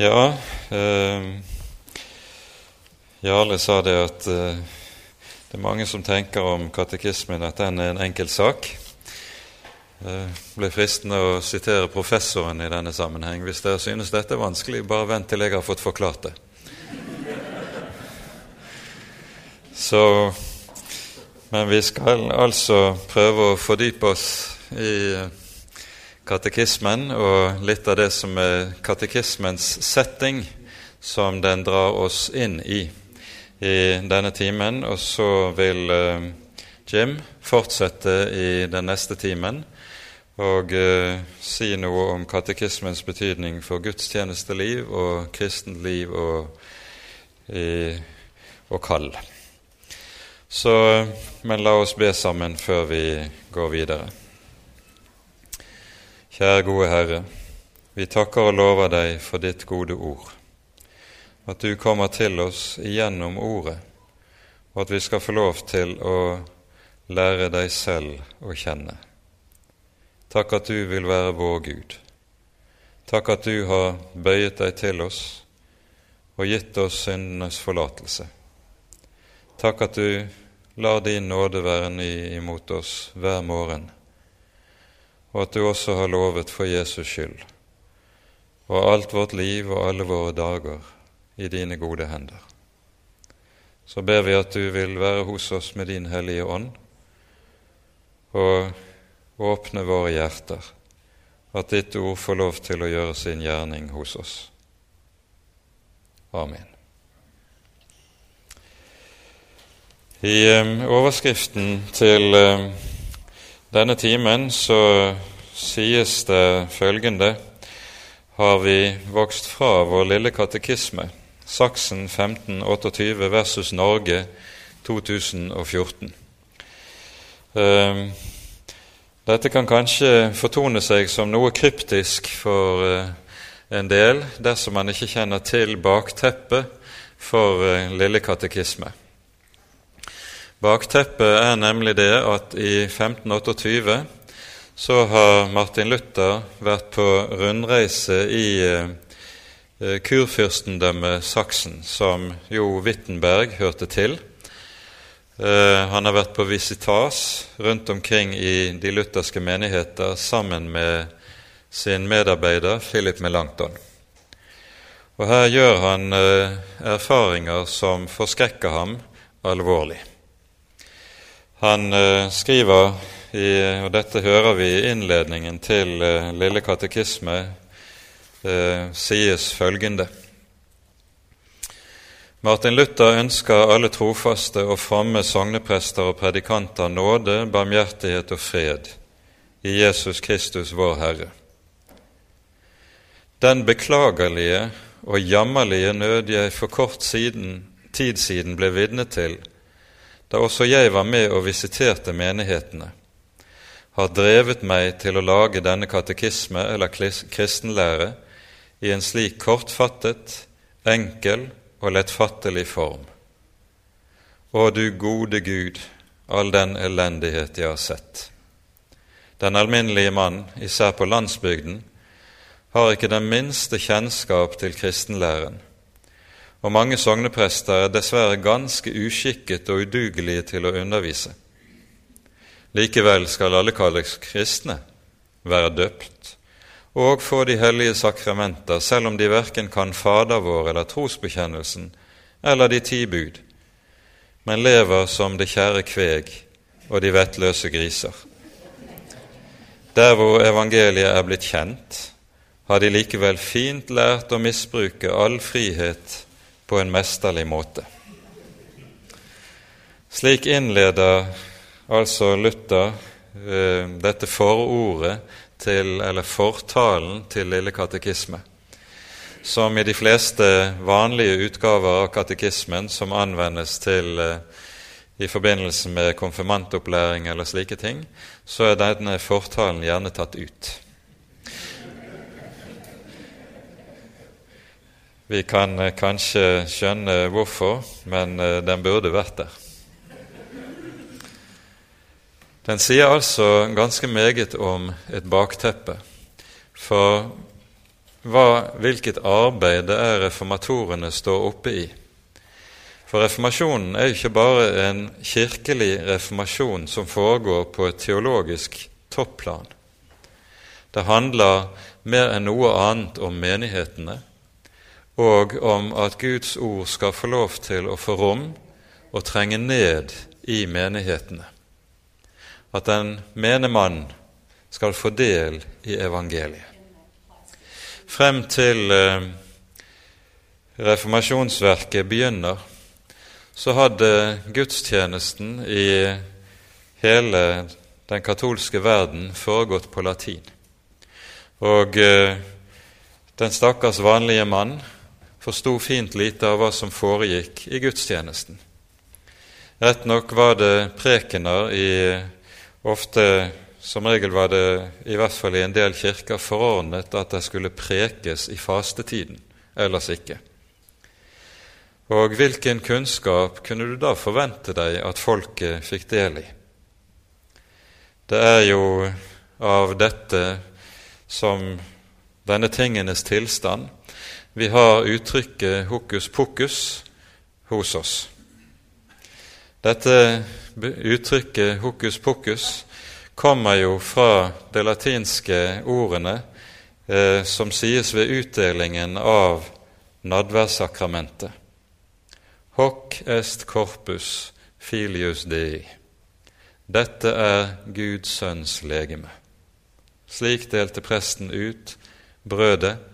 Ja, eh, Jarle sa det at eh, det er mange som tenker om katekismen at den er en enkel sak. Det eh, ble fristende å sitere professoren i denne sammenheng. Hvis dere synes dette er vanskelig, bare vent til jeg har fått forklart det. Så, men vi skal altså prøve å fordype oss i eh, katekismen og litt av det som er katekismens setting, som den drar oss inn i i denne timen. Og så vil uh, Jim fortsette i den neste timen og uh, si noe om katekismens betydning for gudstjenesteliv og kristent liv og, i, og kall. Så, men la oss be sammen før vi går videre. Kjære gode Herre, vi takker og lover deg for ditt gode ord, at du kommer til oss igjennom ordet, og at vi skal få lov til å lære deg selv å kjenne. Takk at du vil være vår Gud. Takk at du har bøyet deg til oss og gitt oss syndenes forlatelse. Takk at du lar din nåde være ny imot oss hver morgen og at du også har lovet for Jesus skyld, og alt vårt liv og alle våre dager i dine gode hender. Så ber vi at du vil være hos oss med din Hellige Ånd, og åpne våre hjerter, at ditt ord får lov til å gjøre sin gjerning hos oss. Amen. I um, overskriften til um, denne timen så sies det følgende har vi vokst fra vår lille katekisme, Saksen 1528 versus Norge 2014. Ehm, dette kan kanskje fortone seg som noe kryptisk for eh, en del dersom man ikke kjenner til bakteppet for eh, lille katekisme. Bakteppet er nemlig det at i 1528 så har Martin Luther vært på rundreise i eh, kurfyrstendømmet Saksen, som jo Wittenberg hørte til. Eh, han har vært på visitas rundt omkring i de lutherske menigheter sammen med sin medarbeider Philip Melanchthon. Og her gjør han eh, erfaringer som forskrekker ham alvorlig. Han eh, skriver, i, og dette hører vi i innledningen til eh, Lille katekisme, eh, sies følgende Martin Luther ønsker alle trofaste og fromme sogneprester og predikanter nåde, barmhjertighet og fred i Jesus Kristus, vår Herre. Den beklagelige og jammerlige nød jeg for kort siden, tid siden ble vitne til, da også jeg var med og visiterte menighetene, har drevet meg til å lage denne katekisme eller kristenlære i en slik kortfattet, enkel og lettfattelig form. Å du gode Gud, all den elendighet jeg har sett. Den alminnelige mann, især på landsbygden, har ikke den minste kjennskap til kristenlæren og mange sogneprester er dessverre ganske uskikket og udugelige til å undervise. Likevel skal alle kalles kristne, være døpt og få de hellige sakramenter, selv om de verken kan Fader vår eller trosbekjennelsen eller de ti bud, men lever som det kjære kveg og de vettløse griser. Der hvor evangeliet er blitt kjent, har de likevel fint lært å misbruke all frihet på en mesterlig måte. Slik innleder altså Luther eh, dette forordet til, eller fortalen til Lille katekisme, som i de fleste vanlige utgaver av katekismen som anvendes til eh, i forbindelse med konfirmantopplæring eller slike ting, så er denne fortalen gjerne tatt ut. Vi kan eh, kanskje skjønne hvorfor, men eh, den burde vært der. Den sier altså ganske meget om et bakteppe. For hva, hvilket arbeid det er reformatorene står oppe i. For reformasjonen er jo ikke bare en kirkelig reformasjon som foregår på et teologisk topplan. Det handler mer enn noe annet om menighetene, og om at Guds ord skal få lov til å få rom og trenge ned i menighetene. At den mene mann skal få del i evangeliet. Frem til eh, reformasjonsverket begynner, så hadde gudstjenesten i hele den katolske verden foregått på latin. Og eh, den stakkars vanlige mann forsto fint lite av hva som foregikk i gudstjenesten. Rett nok var det prekener i ofte Som regel var det, i hvert fall i en del kirker, forordnet at det skulle prekes i fastetiden, ellers ikke. Og hvilken kunnskap kunne du da forvente deg at folket fikk del i? Det er jo av dette som denne tingenes tilstand vi har uttrykket hokus pokus hos oss. Dette uttrykket hokus pokus kommer jo fra de latinske ordene eh, som sies ved utdelingen av nadværssakramentet. Hoc est corpus filius dei. Dette er Guds sønns legeme. Slik delte presten ut brødet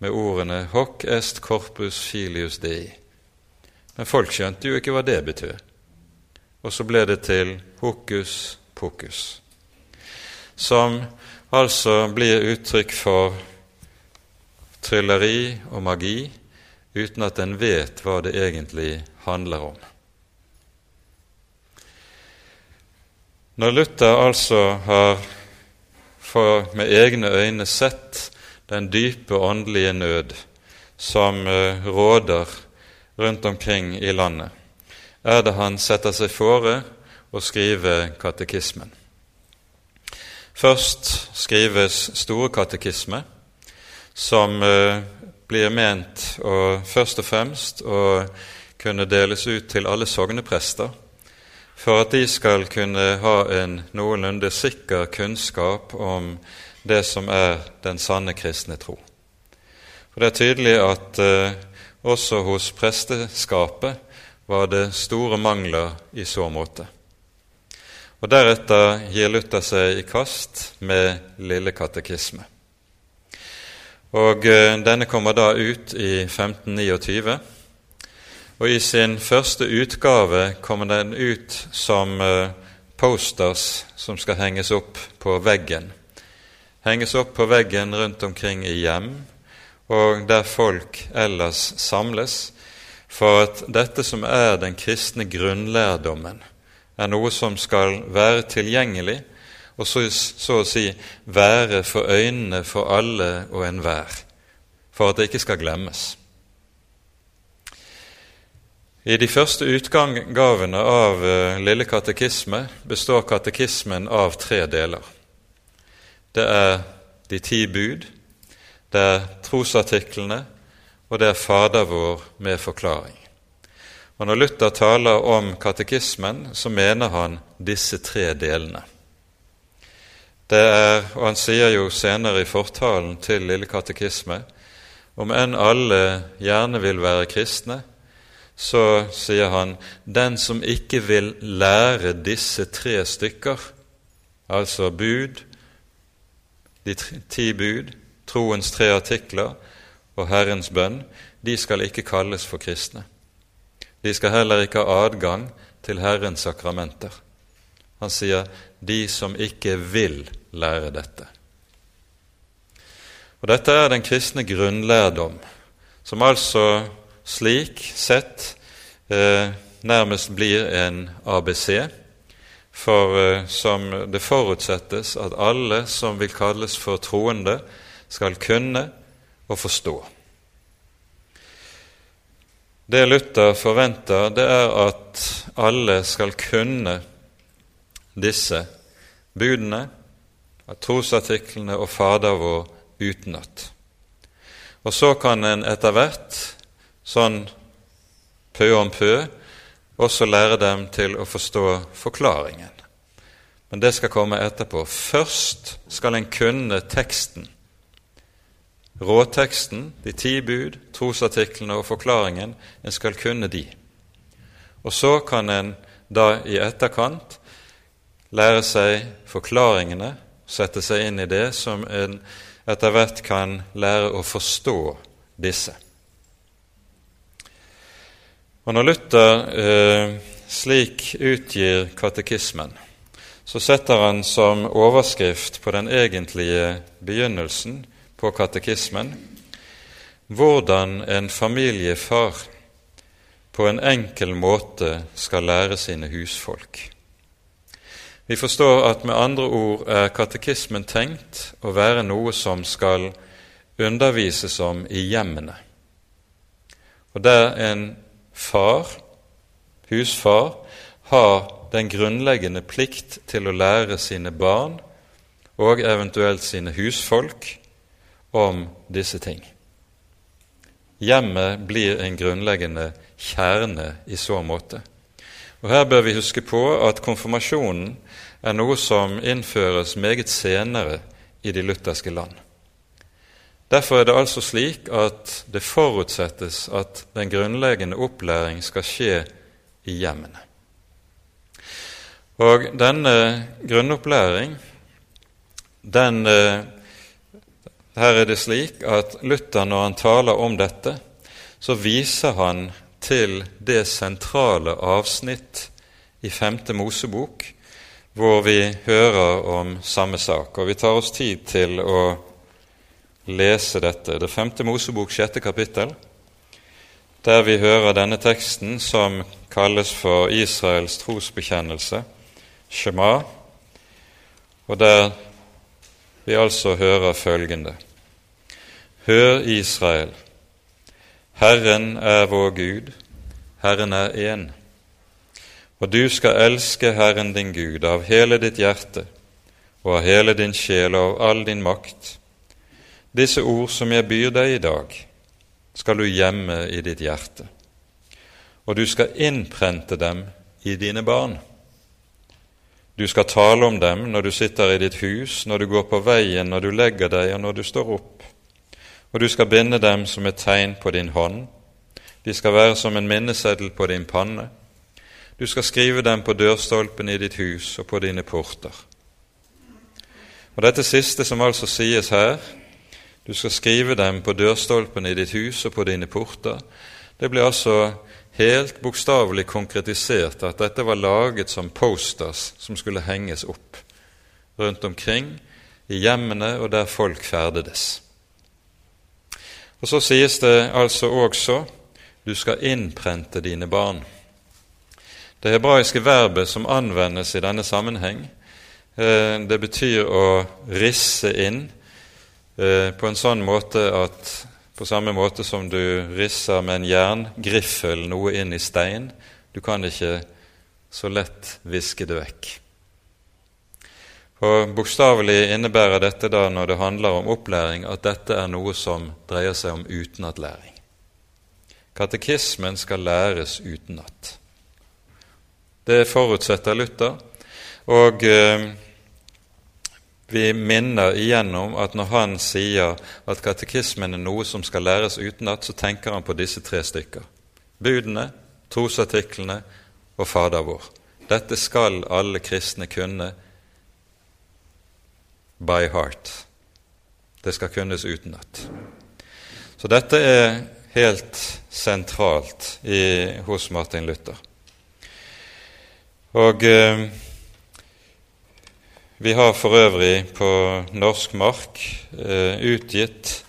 med ordene Hoc est corpus filius dei. Men folk skjønte jo ikke hva det betød. Og så ble det til hokus pokus, som altså blir uttrykk for trylleri og magi uten at en vet hva det egentlig handler om. Når Luther altså har med egne øyne sett den dype åndelige nød som eh, råder rundt omkring i landet, er det han setter seg fore å skrive katekismen. Først skrives Store katekisme, som eh, blir ment å først og fremst å kunne deles ut til alle sogneprester, for at de skal kunne ha en noenlunde sikker kunnskap om det som er den sanne kristne tro. For Det er tydelig at eh, også hos presteskapet var det store mangler i så måte. Og Deretter gir Luther seg i kast med Lille katekisme. Og eh, Denne kommer da ut i 1529. Og I sin første utgave kommer den ut som eh, posters som skal henges opp på veggen. Henges opp på veggen rundt omkring i hjem, og der folk ellers samles, for at dette som er den kristne grunnlærdommen, er noe som skal være tilgjengelig og så, så å si være for øynene for alle og enhver, for at det ikke skal glemmes. I de første utgavene av uh, Lille katekisme består katekismen av tre deler. Det er de ti bud, det er trosartiklene, og det er Fader vår med forklaring. Og Når Luther taler om katekismen, så mener han disse tre delene. Det er, og Han sier jo senere i fortalen til Lille katekisme om enn alle gjerne vil være kristne, så sier han den som ikke vil lære disse tre stykker, altså bud, de ti bud, troens tre artikler og Herrens bønn, de skal ikke kalles for kristne. De skal heller ikke ha adgang til Herrens sakramenter. Han sier 'de som ikke vil lære dette'. Og Dette er den kristne grunnlærdom, som altså slik sett eh, nærmest blir en ABC, for eh, som det forutsettes at alle som vil kalles for troende, skal kunne og forstå. Det Luther forventer, det er at alle skal kunne disse budene, trosartiklene og Fader vår utenat. Og så kan en etter hvert, sånn pø om pø, også lære dem til å forstå forklaringen. Men det skal komme etterpå. Først skal en kunne teksten. Råteksten, de ti bud, trosartiklene og forklaringen. En skal kunne de. Og så kan en da i etterkant lære seg forklaringene, sette seg inn i det, som en etter hvert kan lære å forstå disse. Og Når Luther eh, slik utgir katekismen, så setter han som overskrift på den egentlige begynnelsen på katekismen hvordan en familiefar på en enkel måte skal lære sine husfolk. Vi forstår at med andre ord er katekismen tenkt å være noe som skal undervises om i hjemmene. Og der en far, husfar, har den grunnleggende plikt til å lære sine barn og eventuelt sine husfolk om disse ting. Hjemmet blir en grunnleggende kjerne i så måte. Og Her bør vi huske på at konfirmasjonen er noe som innføres meget senere i de lutherske land. Derfor er det altså slik at det forutsettes at den grunnleggende opplæring skal skje i hjemmene. Og denne grunnopplæring, den eh, Her er det slik at Luther, når han taler om dette, så viser han til det sentrale avsnitt i Femte Mosebok hvor vi hører om samme sak. Og vi tar oss tid til å lese dette. Det femte Mosebok, sjette kapittel, der vi hører denne teksten som kalles for Israels trosbekjennelse, Shema, og der vi altså hører følgende. Hør, Israel, Herren er vår Gud, Herren er én. Og du skal elske Herren din Gud av hele ditt hjerte og av hele din sjel og av all din makt. Disse ord som jeg byr deg i dag, skal du gjemme i ditt hjerte, og du skal innprente dem i dine barn. Du skal tale om dem når du sitter i ditt hus, når du går på veien, når du legger deg, og når du står opp. Og du skal binde dem som et tegn på din hånd. De skal være som en minneseddel på din panne. Du skal skrive dem på dørstolpen i ditt hus og på dine porter. Og Dette siste som altså sies her, du skal skrive dem på dørstolpen i ditt hus og på dine porter, det blir altså helt bokstavelig konkretisert at dette var laget som posters som skulle henges opp rundt omkring i hjemmene og der folk ferdedes. Og Så sies det altså også du skal innprente dine barn. Det hebraiske verbet som anvendes i denne sammenheng, eh, det betyr å risse inn på en sånn måte at på samme måte som du risser med en jerngriffel noe inn i stein, du kan ikke så lett viske det vekk. Og Bokstavelig innebærer dette da når det handler om opplæring, at dette er noe som dreier seg om utenatlæring. Katekismen skal læres utenat. Det forutsetter Luther. Og eh, vi minner igjennom at når han sier at katekismen er noe som skal læres utenat, så tenker han på disse tre stykker. Budene, trosartiklene og Fader vår. Dette skal alle kristne kunne by heart. Det skal kunnes utenat. Så dette er helt sentralt i, hos Martin Luther. Og eh, vi har for øvrig på norsk mark eh, utgitt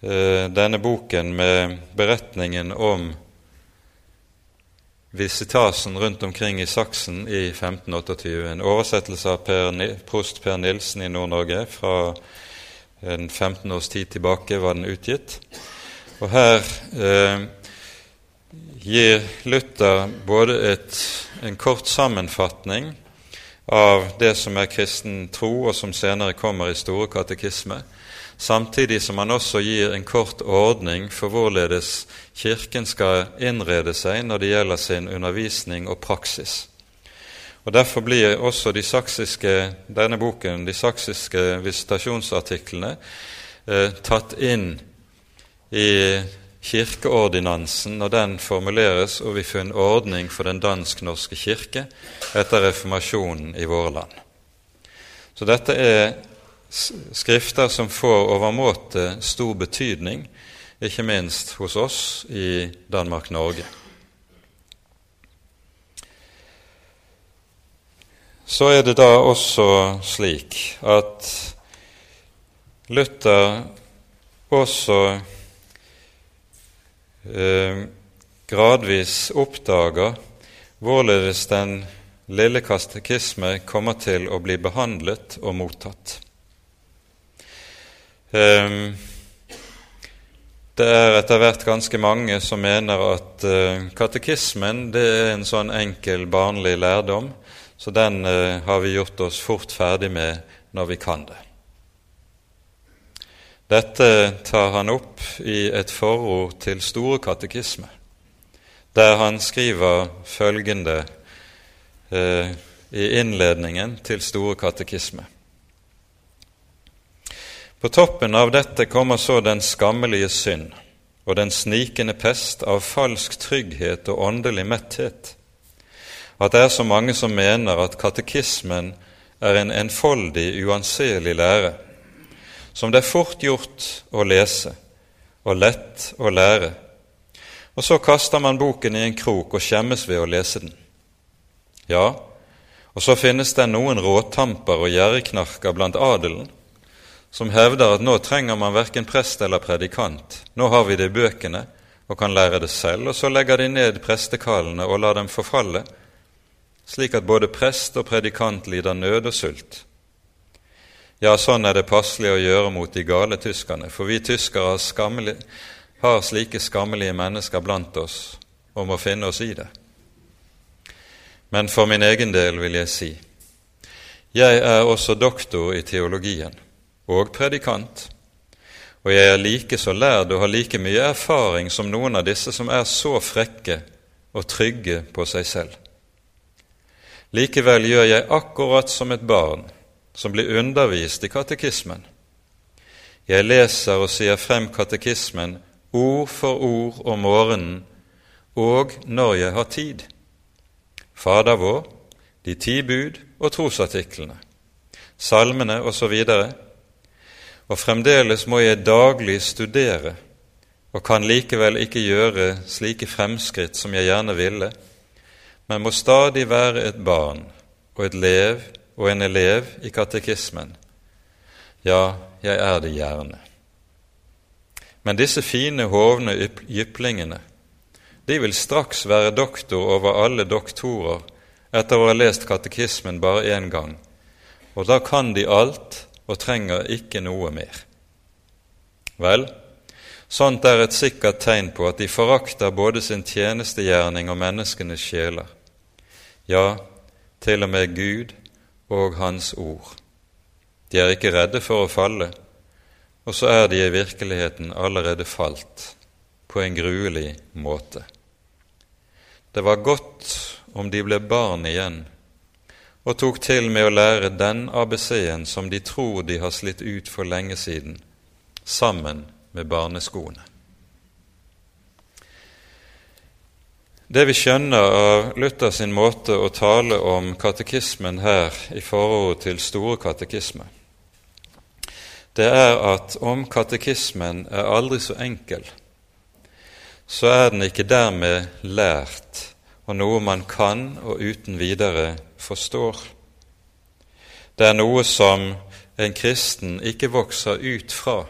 eh, denne boken med beretningen om visitasen rundt omkring i Saksen i 1528. En oversettelse av per, prost Per Nilsen i Nord-Norge fra en 15 års tid tilbake var den utgitt. Og her eh, gir Luther både et, en kort sammenfatning av det som er kristen tro, og som senere kommer i Store katekisme, samtidig som han også gir en kort ordning for hvorledes Kirken skal innrede seg når det gjelder sin undervisning og praksis. Og Derfor blir også de saksiske, denne boken, de saksiske visitasjonsartiklene eh, tatt inn i kirkeordinansen når den formuleres, og vi finner ordning for den dansk-norske kirke etter reformasjonen i våre land. Så dette er skrifter som får overmåte stor betydning, ikke minst hos oss i Danmark-Norge. Så er det da også slik at Luther også eh, gradvis oppdager hvorledes den lille kastekisme kommer til å bli behandlet og mottatt. Eh, det er etter hvert ganske mange som mener at eh, katekismen det er en sånn enkel, barnlig lærdom, så den har vi gjort oss fort ferdig med når vi kan det. Dette tar han opp i et forord til Store katekisme, der han skriver følgende eh, i innledningen til Store katekisme. På toppen av dette kommer så den skammelige synd og den snikende pest av falsk trygghet og åndelig metthet, at det er så mange som mener at katekismen er en enfoldig, uanselig lære, som det er fort gjort å lese og lett å lære, og så kaster man boken i en krok og skjemmes ved å lese den. Ja, og så finnes det noen råtamper og gjerriknarker blant adelen som hevder at nå trenger man verken prest eller predikant, nå har vi det i bøkene og kan lære det selv, og så legger de ned prestekallene og lar dem forfalle, slik at både prest og predikant lider nød og sult. Ja, sånn er det passelig å gjøre mot de gale tyskerne, for vi tyskere har, skammelig, har slike skammelige mennesker blant oss og må finne oss i det. Men for min egen del vil jeg si jeg er også doktor i teologien og predikant, og jeg er like så lærd og har like mye erfaring som noen av disse som er så frekke og trygge på seg selv. Likevel gjør jeg akkurat som et barn som blir undervist i katekismen. Jeg leser og sier frem katekismen ord for ord om morgenen og når jeg har tid. Fader vår, de ti bud og trosartiklene, salmene osv. Og, og fremdeles må jeg daglig studere og kan likevel ikke gjøre slike fremskritt som jeg gjerne ville, men må stadig være et barn og et lev og en elev i katekismen. Ja, jeg er det gjerne. Men disse fine, hovne jyplingene, de vil straks være doktor over alle doktorer etter å ha lest katekismen bare én gang, og da kan de alt og trenger ikke noe mer. Vel, sånt er et sikkert tegn på at de forakter både sin tjenestegjerning og menneskenes sjeler. Ja, til og med Gud og Hans ord. De er ikke redde for å falle, og så er de i virkeligheten allerede falt på en gruelig måte. Det var godt om de ble barn igjen og tok til med å lære den ABC-en som de tror de har slitt ut for lenge siden, sammen med barneskoene. Det vi skjønner av Luther sin måte å tale om katekismen her i forhold til Store katekisme, det er at om katekismen er aldri så enkel, så er den ikke dermed lært og noe man kan og uten videre forstår. Det er noe som en kristen ikke vokser ut fra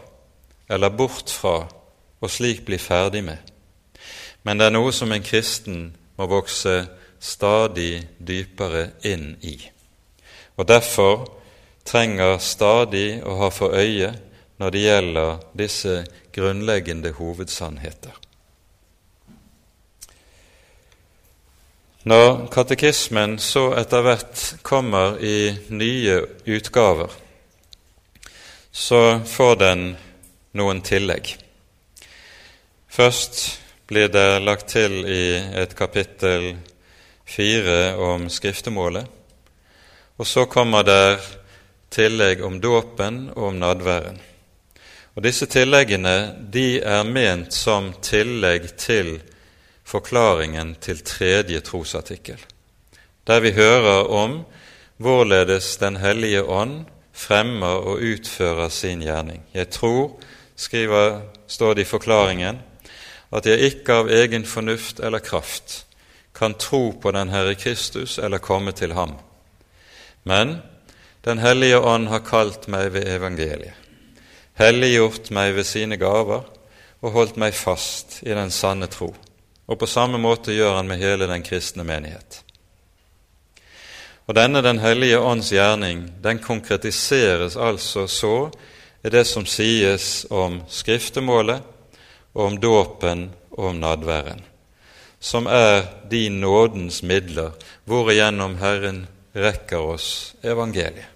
eller bort fra og slik blir ferdig med men det er noe som en kristen må vokse stadig dypere inn i. Og derfor trenger stadig å ha for øye når det gjelder disse grunnleggende hovedsannheter. Når katekismen så etter hvert kommer i nye utgaver, så får den noen tillegg. Først blir det lagt til i et kapittel fire om skriftemålet, og så kommer det tillegg om dåpen og om nadværen. Og Disse tilleggene de er ment som tillegg til forklaringen til tredje trosartikkel, der vi hører om hvorledes Den hellige ånd fremmer og utfører sin gjerning. Jeg tror, skriver, står det i forklaringen, at jeg ikke av egen fornuft eller kraft kan tro på den Herre Kristus eller komme til ham. Men Den hellige ånd har kalt meg ved evangeliet, helliggjort meg ved sine gaver og holdt meg fast i den sanne tro. Og på samme måte gjør han med hele den kristne menighet. Og denne Den hellige ånds gjerning den konkretiseres altså så i det som sies om skriftemålet, og om dåpen og om nadværen, som er de nådens midler hvorigjennom Herren rekker oss evangeliet.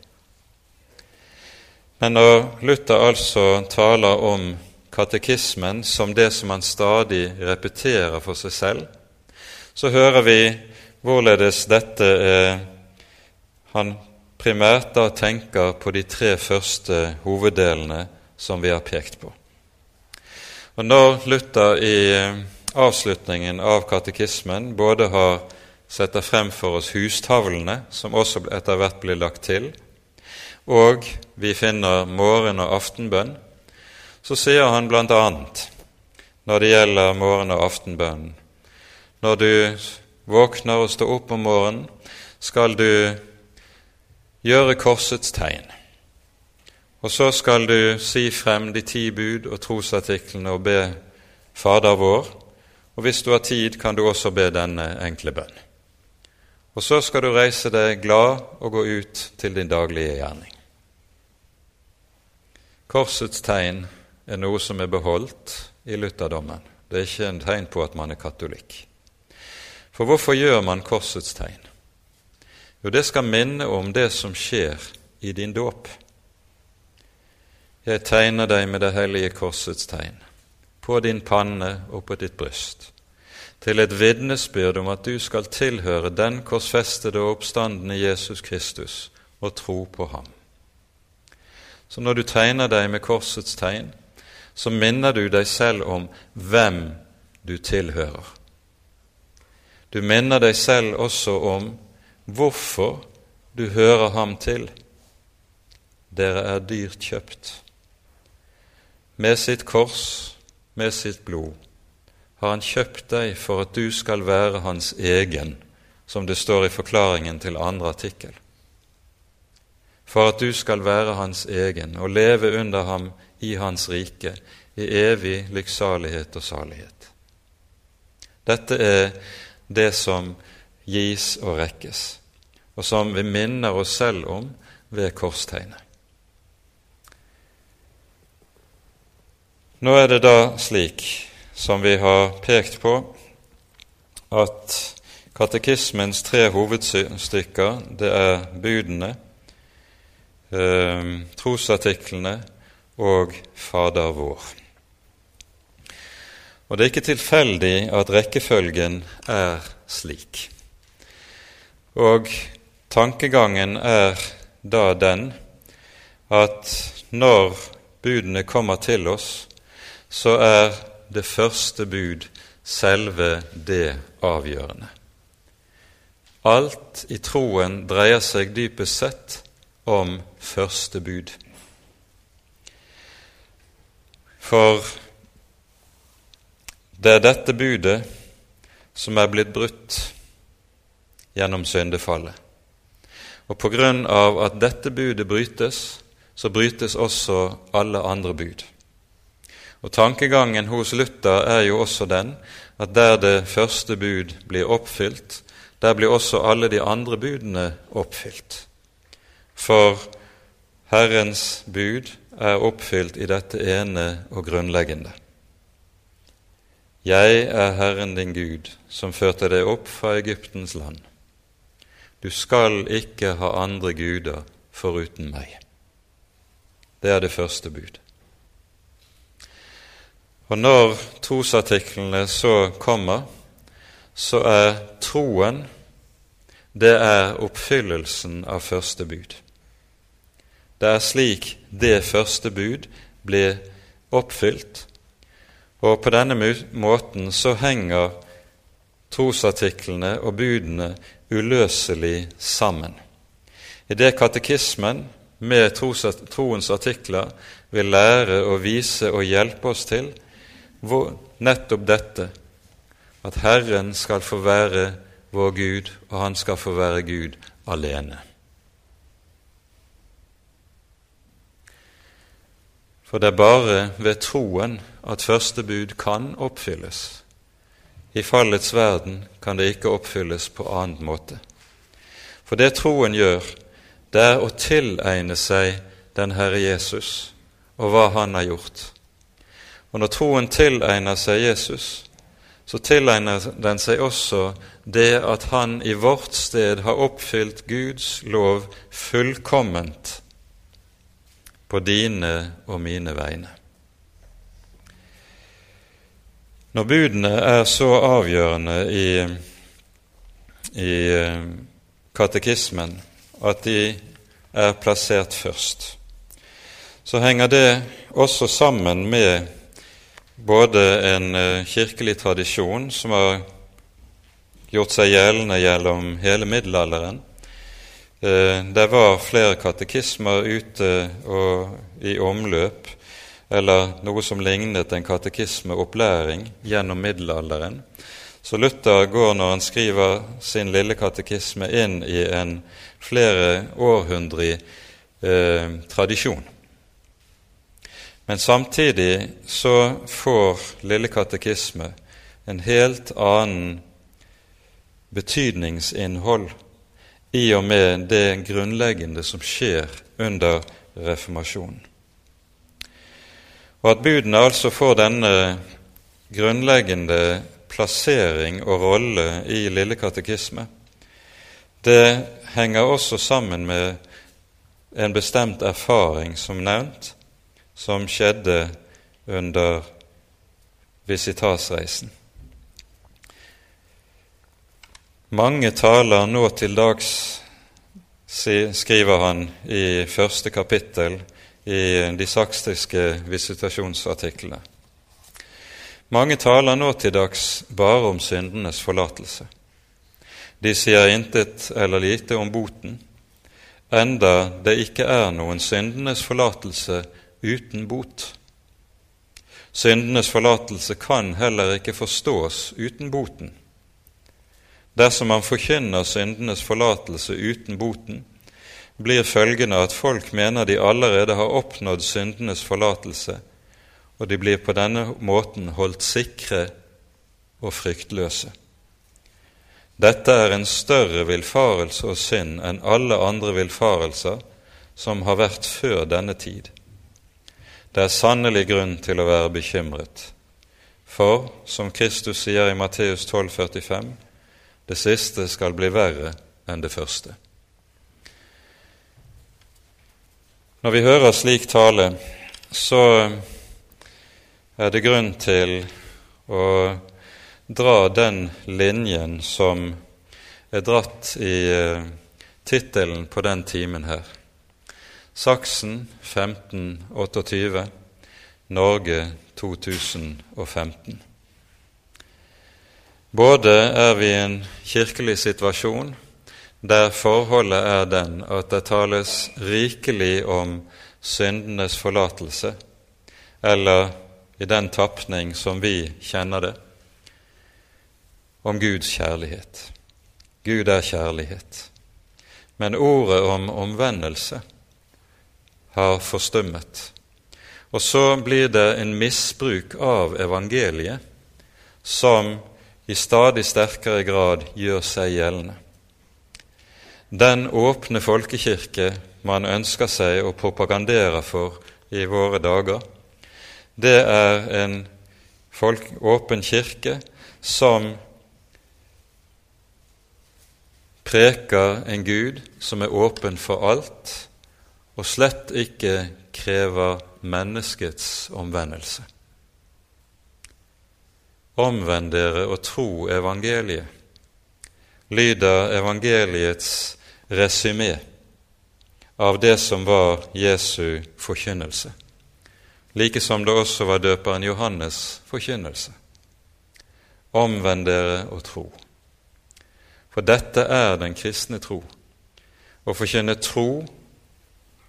Men når Luther altså taler om katekismen som det som han stadig repeterer for seg selv, så hører vi hvorledes dette er han primært da tenker på de tre første hoveddelene som vi har pekt på. Og Når Luther i avslutningen av katekismen både har setter frem for oss hustavlene, som også etter hvert blir lagt til, og vi finner morgen- og aftenbønn, så sier han bl.a. når det gjelder morgen- og aftenbønnen Når du våkner og står opp om morgenen, skal du gjøre korsets tegn. Og så skal du si frem de ti bud og trosartiklene og be Fader vår, og hvis du har tid, kan du også be denne enkle bønn. Og så skal du reise deg glad og gå ut til din daglige gjerning. Korsets tegn er noe som er beholdt i lutherdommen. Det er ikke en tegn på at man er katolikk. For hvorfor gjør man korsets tegn? Jo, det skal minne om det som skjer i din dåp. Jeg tegner deg med det hellige korsets tegn, på din panne og på ditt bryst, til et vitnesbyrd om at du skal tilhøre den korsfestede og oppstandende Jesus Kristus og tro på ham. Så når du tegner deg med korsets tegn, så minner du deg selv om hvem du tilhører. Du minner deg selv også om hvorfor du hører ham til. Dere er dyrt kjøpt. Med sitt kors, med sitt blod, har han kjøpt deg for at du skal være hans egen, som det står i forklaringen til andre artikkel. For at du skal være hans egen og leve under ham i hans rike, i evig lykksalighet og salighet. Dette er det som gis og rekkes og som vi minner oss selv om ved korstegnet. Nå er det da slik, som vi har pekt på, at katekismens tre hovedstykker, det er budene, eh, trosartiklene og Fader vår. Og det er ikke tilfeldig at rekkefølgen er slik. Og Tankegangen er da den at når budene kommer til oss, så er det første bud selve det avgjørende. Alt i troen dreier seg dypest sett om første bud. For det er dette budet som er blitt brutt gjennom syndefallet. Og på grunn av at dette budet brytes, så brytes også alle andre bud. Og Tankegangen hos Luther er jo også den at der det første bud blir oppfylt, der blir også alle de andre budene oppfylt. For Herrens bud er oppfylt i dette ene og grunnleggende. Jeg er Herren din Gud, som førte deg opp fra Egyptens land. Du skal ikke ha andre guder foruten meg. det er det første bud. Og når trosartiklene så kommer, så er troen det er oppfyllelsen av første bud. Det er slik det første bud blir oppfylt, og på denne måten så henger trosartiklene og budene uløselig sammen. I det katekismen med troens artikler vil lære å vise og hjelpe oss til, nettopp dette at Herren skal få være vår Gud, og Han skal få være Gud alene. For det er bare ved troen at første bud kan oppfylles. I fallets verden kan det ikke oppfylles på annen måte. For det troen gjør, det er å tilegne seg den Herre Jesus og hva Han har gjort. Og når troen tilegner seg Jesus, så tilegner den seg også det at han i vårt sted har oppfylt Guds lov fullkomment på dine og mine vegne. Når budene er så avgjørende i, i eh, katekismen at de er plassert først, så henger det også sammen med både en eh, kirkelig tradisjon som har gjort seg gjeldende gjennom hele middelalderen. Eh, det var flere katekismer ute og i omløp, eller noe som lignet en katekismeopplæring gjennom middelalderen. Så Luther går, når han skriver sin lille katekisme, inn i en flere århundrig eh, tradisjon. Men samtidig så får Lille katekisme en helt annen betydningsinnhold i og med det grunnleggende som skjer under reformasjonen. Og at budene altså får denne grunnleggende plassering og rolle i Lille katekisme, det henger også sammen med en bestemt erfaring, som nevnt, som skjedde under visitasreisen. Mange taler nå til dags, skriver han i første kapittel i de sakstiske visitasjonsartiklene. Mange taler nå til dags bare om syndenes forlatelse. De sier intet eller lite om boten, enda det ikke er noen syndenes forlatelse uten bot. Syndenes forlatelse kan heller ikke forstås uten boten. Dersom man forkynner syndenes forlatelse uten boten, blir følgende at folk mener de allerede har oppnådd syndenes forlatelse, og de blir på denne måten holdt sikre og fryktløse. Dette er en større villfarelse og synd enn alle andre villfarelser som har vært før denne tid. Det er sannelig grunn til å være bekymret, for, som Kristus sier i Matteus 12, 45, det siste skal bli verre enn det første. Når vi hører slik tale, så er det grunn til å dra den linjen som er dratt i eh, tittelen på den timen her. Saksen 1528, Norge 2015. Både er vi i en kirkelig situasjon der forholdet er den at det tales rikelig om syndenes forlatelse, eller i den tapning som vi kjenner det, om Guds kjærlighet. Gud er kjærlighet. Men ordet om omvendelse har forstummet. Og så blir det en misbruk av evangeliet som i stadig sterkere grad gjør seg gjeldende. Den åpne folkekirke man ønsker seg og propaganderer for i våre dager, det er en folk, åpen kirke som preker en Gud som er åpen for alt, og slett ikke krever menneskets omvendelse. Omvend dere og tro evangeliet, lyder evangeliets resymé av det som var Jesu forkynnelse, like som det også var døperen Johannes' forkynnelse. Omvend dere og tro. For dette er den kristne tro. Å forkynne tro,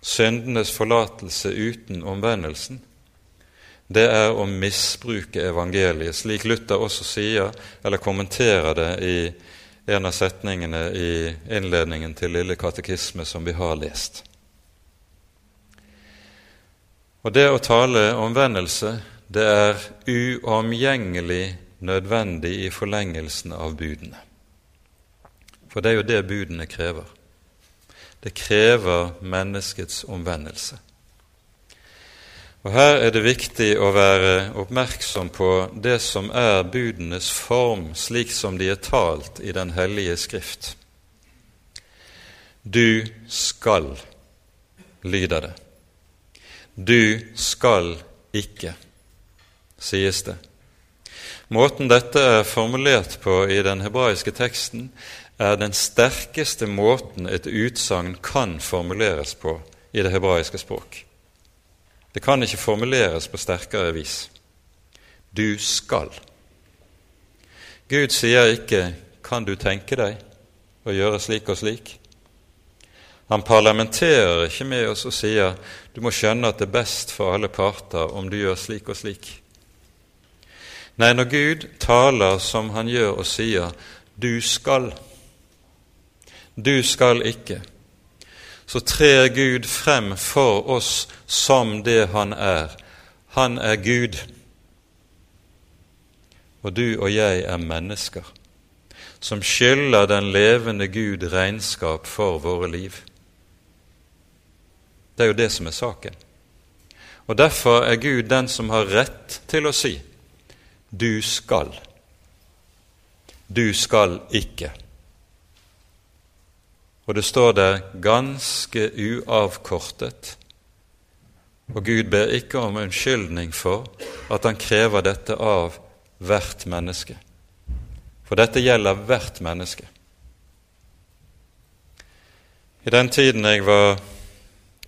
syndenes forlatelse uten omvendelsen, det er å misbruke evangeliet, slik Luther også sier, eller kommenterer det i en av setningene i innledningen til Lille katekisme som vi har lest. Og det å tale omvendelse, det er uomgjengelig nødvendig i forlengelsen av budene. For det er jo det budene krever. Det krever menneskets omvendelse. Og Her er det viktig å være oppmerksom på det som er budenes form, slik som de er talt i Den hellige Skrift. Du skal, lyder det. Du skal ikke, sies det. Måten dette er formulert på i den hebraiske teksten, er den sterkeste måten et utsagn kan formuleres på i det hebraiske språk. Det kan ikke formuleres på sterkere vis. Du skal. Gud sier ikke 'kan du tenke deg å gjøre slik og slik'? Han parlamenterer ikke med oss og sier 'du må skjønne at det er best for alle parter om du gjør slik og slik'. Nei, når Gud taler som han gjør og sier 'du skal', du skal ikke, så trer Gud frem for oss som det Han er. Han er Gud, og du og jeg er mennesker som skylder den levende Gud regnskap for våre liv. Det er jo det som er saken. Og Derfor er Gud den som har rett til å si 'du skal'. Du skal ikke. Og det står der ganske uavkortet. Og Gud ber ikke om unnskyldning for at han krever dette av hvert menneske. For dette gjelder hvert menneske. I den tiden jeg var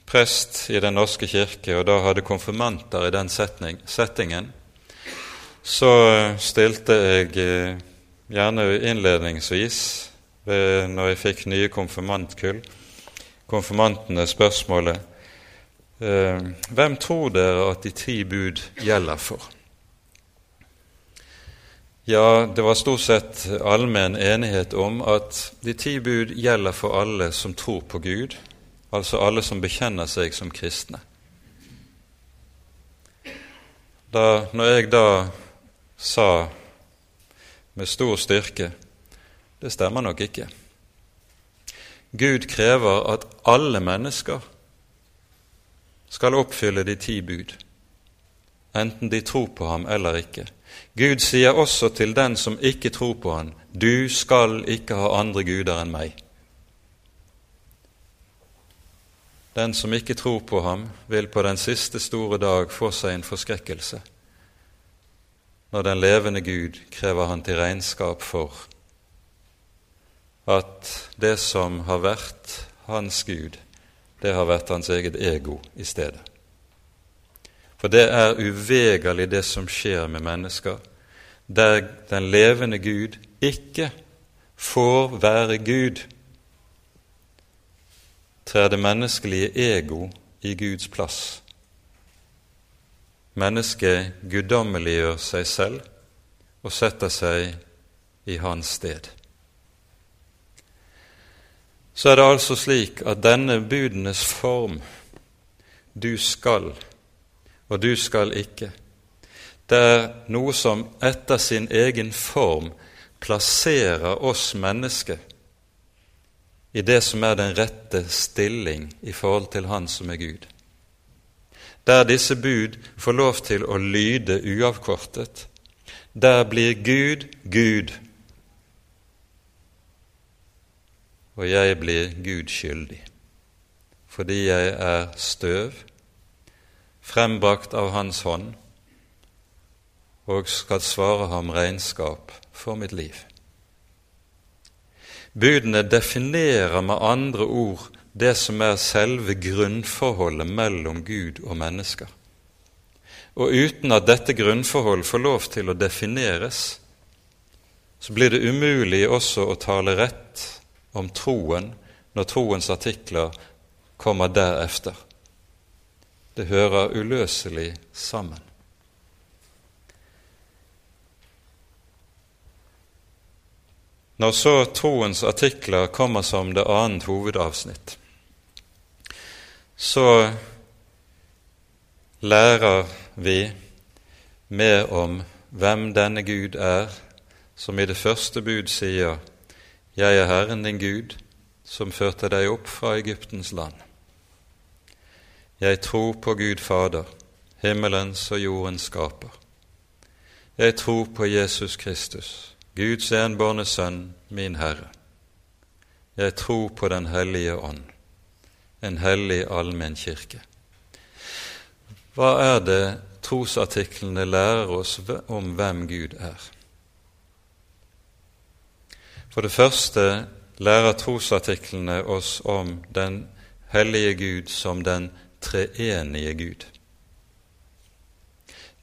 prest i Den norske kirke, og da hadde konfirmanter i den settingen, så stilte jeg eh, gjerne innledningsvis når jeg fikk nye konfirmantkull, konfirmantene spørsmålet eh, Hvem tror dere at de ti bud gjelder for? Ja, det var stort sett allmenn enighet om at de ti bud gjelder for alle som tror på Gud, altså alle som bekjenner seg som kristne. Da, når jeg da sa med stor styrke det stemmer nok ikke. Gud krever at alle mennesker skal oppfylle de ti bud, enten de tror på ham eller ikke. Gud sier også til den som ikke tror på ham, du skal ikke ha andre guder enn meg. Den som ikke tror på ham, vil på den siste store dag få seg en forskrekkelse når den levende Gud krever han til regnskap for at det som har vært hans Gud, det har vært hans eget ego i stedet. For det er uvegerlig det som skjer med mennesker, der den levende Gud ikke får være Gud, trer det menneskelige ego i Guds plass. Mennesket guddommeliggjør seg selv og setter seg i hans sted så er det altså slik at denne budenes form, du skal og du skal ikke, det er noe som etter sin egen form plasserer oss mennesker i det som er den rette stilling i forhold til Han som er Gud. Der disse bud får lov til å lyde uavkortet, der blir Gud Gud og jeg blir Gud skyldig. fordi jeg er støv, frembrakt av Hans hånd, og skal svare ham regnskap for mitt liv. Budene definerer med andre ord det som er selve grunnforholdet mellom Gud og mennesker. Og uten at dette grunnforholdet får lov til å defineres, så blir det umulig også å tale rett om troen når troens artikler kommer derefter. Det hører uløselig sammen. Når så troens artikler kommer som det annet hovedavsnitt, så lærer vi mer om hvem denne Gud er, som i det første bud sier:" Jeg er Herren din Gud, som førte deg opp fra Egyptens land. Jeg tror på Gud Fader, himmelens og jordens skaper. Jeg tror på Jesus Kristus, Guds enbårne Sønn, min Herre. Jeg tror på Den hellige ånd, en hellig allmenn kirke. Hva er det trosartiklene lærer oss om hvem Gud er? For det første lærer trosartiklene oss om den hellige Gud som den treenige Gud.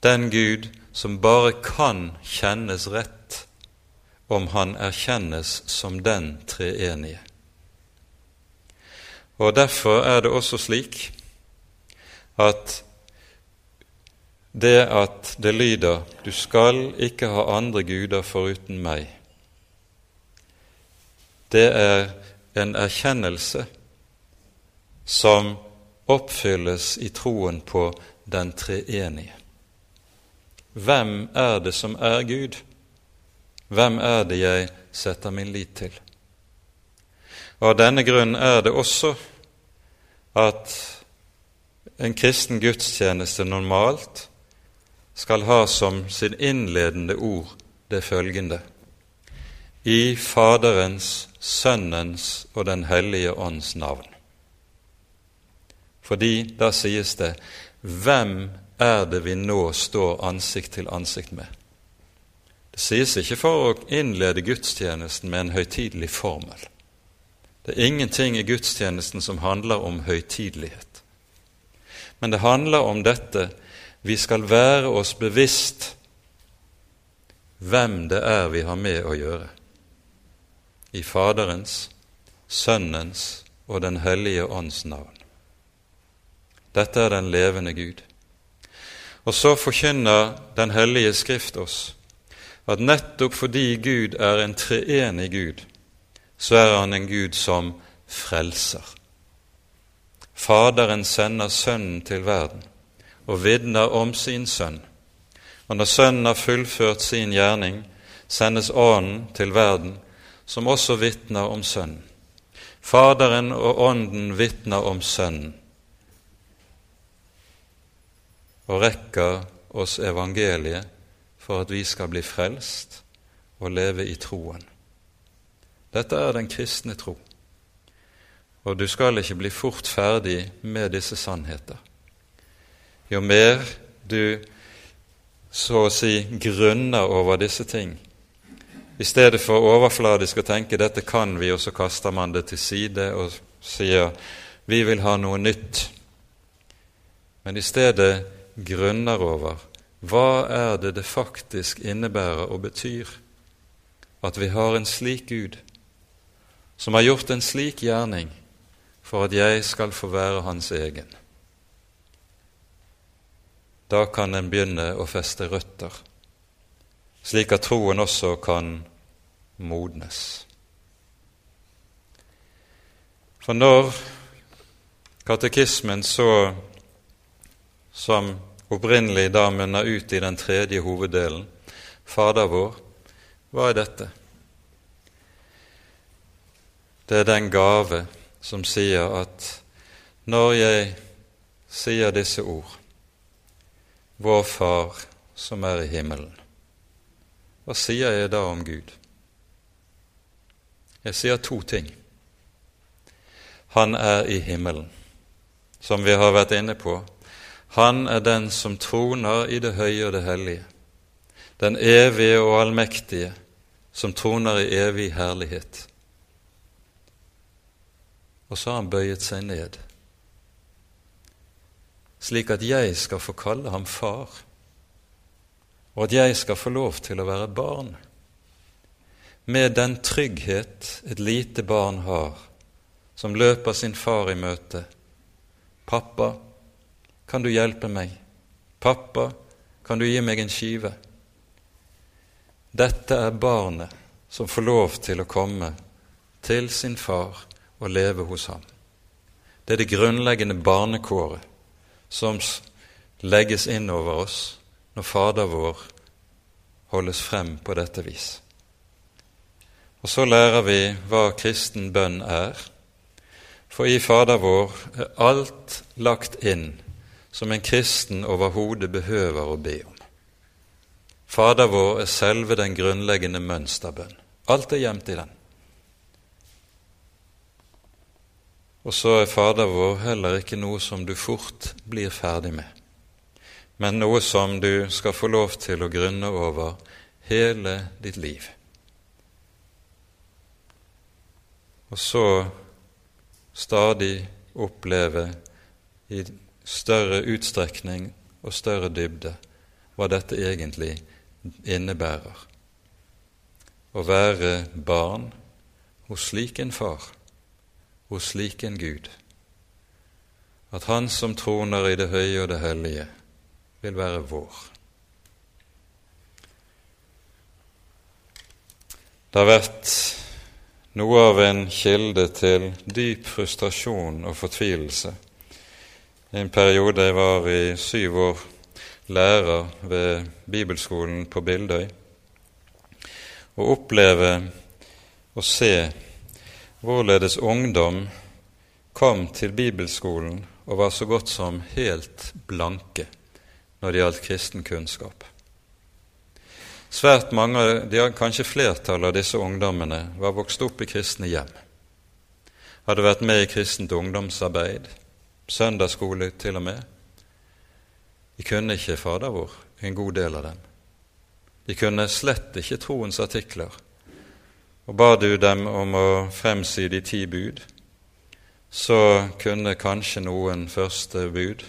Den Gud som bare kan kjennes rett om han erkjennes som den treenige. Og Derfor er det også slik at det at det lyder 'Du skal ikke ha andre guder foruten meg', det er en erkjennelse som oppfylles i troen på den treenige. Hvem er det som er Gud? Hvem er det jeg setter min lit til? Og Av denne grunn er det også at en kristen gudstjeneste normalt skal ha som sin innledende ord det følgende i Faderens, Sønnens og Den hellige ånds navn. Fordi da sies det hvem er det vi nå står ansikt til ansikt med? Det sies ikke for å innlede gudstjenesten med en høytidelig formel. Det er ingenting i gudstjenesten som handler om høytidelighet. Men det handler om dette vi skal være oss bevisst hvem det er vi har med å gjøre i Faderens, Sønnens og Den hellige ånds navn. Dette er den levende Gud. Og så forkynner Den hellige Skrift oss at nettopp fordi Gud er en treenig Gud, så er han en Gud som frelser. Faderen sender Sønnen til verden og vitner om sin sønn. Og når Sønnen har fullført sin gjerning, sendes Ånden til verden som også vitner om Sønnen. Faderen og Ånden vitner om Sønnen og rekker oss evangeliet for at vi skal bli frelst og leve i troen. Dette er den kristne tro, og du skal ikke bli fort ferdig med disse sannheter. Jo mer du så å si grunner over disse ting, i stedet for overfladisk å tenke 'dette kan vi', og så kaster man det til side og sier 'vi vil ha noe nytt'. Men i stedet grunner over hva er det det faktisk innebærer og betyr at vi har en slik Gud, som har gjort en slik gjerning for at jeg skal få være hans egen. Da kan en begynne å feste røtter slik at troen også kan modnes. For når katekismen så, som opprinnelig da munner ut i den tredje hoveddelen, Fader vår, hva er dette? Det er den gave som sier at når jeg sier disse ord, Vår Far som er i himmelen, hva sier jeg da om Gud? Jeg sier to ting. Han er i himmelen. som vi har vært inne på, han er den som troner i det høye og det hellige, den evige og allmektige, som troner i evig herlighet. Og så har han bøyet seg ned, slik at jeg skal få kalle ham far, og at jeg skal få lov til å være barn, med den trygghet et lite barn har, som løper sin far i møte. Pappa, kan du hjelpe meg? Pappa, kan du gi meg en skive? Dette er barnet som får lov til å komme til sin far og leve hos ham. Det er det grunnleggende barnekåret som legges inn over oss når Fader vår holdes frem på dette vis. Og så lærer vi hva kristen bønn er, for i Fader vår er alt lagt inn som en kristen overhodet behøver å be om. Fader vår er selve den grunnleggende mønsterbønn. Alt er gjemt i den. Og så er Fader vår heller ikke noe som du fort blir ferdig med, men noe som du skal få lov til å grunne over hele ditt liv. Og så stadig oppleve i større utstrekning og større dybde hva dette egentlig innebærer. Å være barn hos slik en far, hos slik en Gud, at Han som troner i det høye og det hellige, vil være vår. Det har vært noe av en kilde til dyp frustrasjon og fortvilelse I en periode jeg var i syv år lærer ved bibelskolen på Bildøy, å oppleve og se hvorledes ungdom kom til bibelskolen og var så godt som helt blanke når det gjaldt kristen kunnskap. Svært mange, kanskje flertallet av disse ungdommene var vokst opp i kristne hjem, hadde vært med i kristent ungdomsarbeid, søndagsskole til og med. De kunne ikke Fader vår, en god del av dem. De kunne slett ikke troens artikler. Og ba du dem om å fremsi de ti bud, så kunne kanskje noen første bud.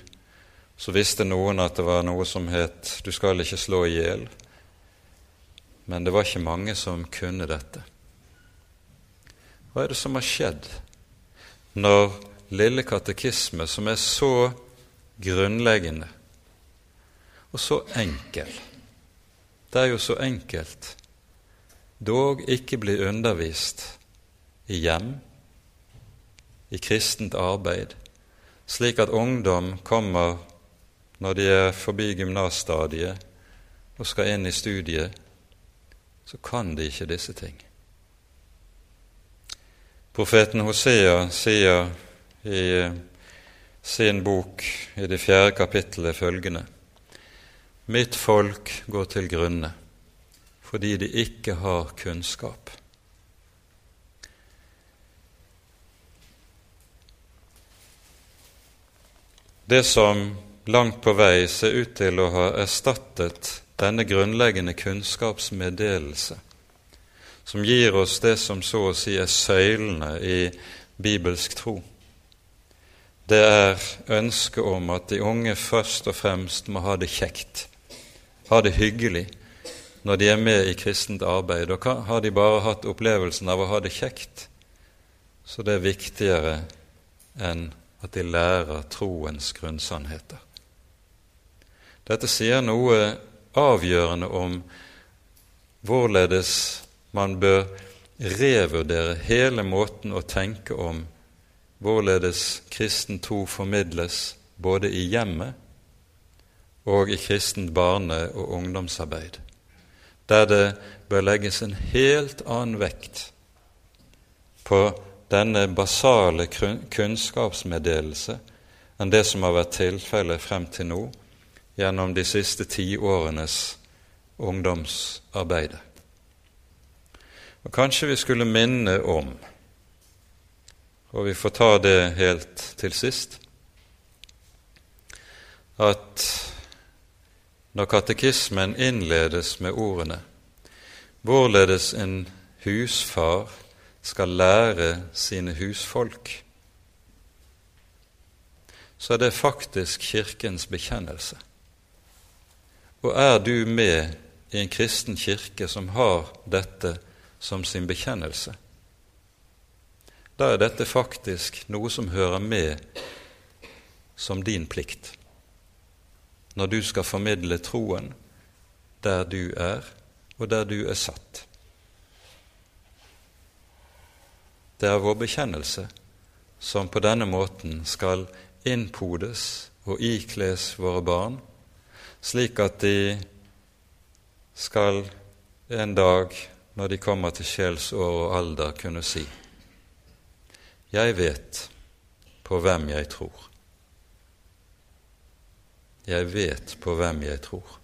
Så visste noen at det var noe som het 'du skal ikke slå i hjel'. Men det var ikke mange som kunne dette. Hva er det som har skjedd når lille katekisme, som er så grunnleggende og så enkel. Det er jo så enkelt, dog ikke blir undervist i hjem, i kristent arbeid, slik at ungdom kommer når de er forbi gymnasstadiet og skal inn i studiet, så kan de ikke disse ting. Profeten Hosea sier i eh, sin bok i det fjerde kapittelet følgende Mitt folk går til grunne fordi de ikke har kunnskap. Det som langt på vei ser ut til å ha erstattet denne grunnleggende kunnskapsmeddelelse, som gir oss det som så å si er søylene i bibelsk tro, det er ønsket om at de unge først og fremst må ha det kjekt, ha det hyggelig når de er med i kristent arbeid. Og har de bare hatt opplevelsen av å ha det kjekt, så det er viktigere enn at de lærer troens grunnsannheter. Dette sier noe avgjørende om hvorledes man bør revurdere hele måten å tenke om hvorledes kristen tro formidles både i hjemmet og i kristent barne- og ungdomsarbeid, der det bør legges en helt annen vekt på denne basale kunnskapsmeddelelse enn det som har vært tilfellet frem til nå gjennom de siste ti årenes ungdomsarbeid. Og Kanskje vi skulle minne om og vi får ta det helt til sist, at når katekismen innledes med ordene hvorledes en husfar skal lære sine husfolk, så er det faktisk Kirkens bekjennelse. Og er du med i en kristen kirke som har dette som sin bekjennelse, da er dette faktisk noe som hører med som din plikt når du skal formidle troen der du er, og der du er satt. Det er vår bekjennelse som på denne måten skal innpodes og ikles våre barn, slik at de skal en dag, når de kommer til sjelsår og alder, kunne si:" Jeg vet på hvem jeg tror. Jeg vet på hvem jeg tror.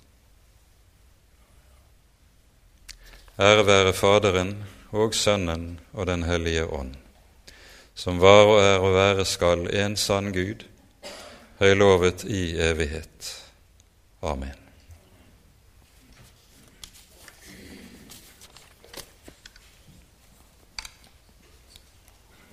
Ære være Faderen og Sønnen og Den hellige ånd, som var og er og være skal en sann Gud, høylovet i evighet. Amen.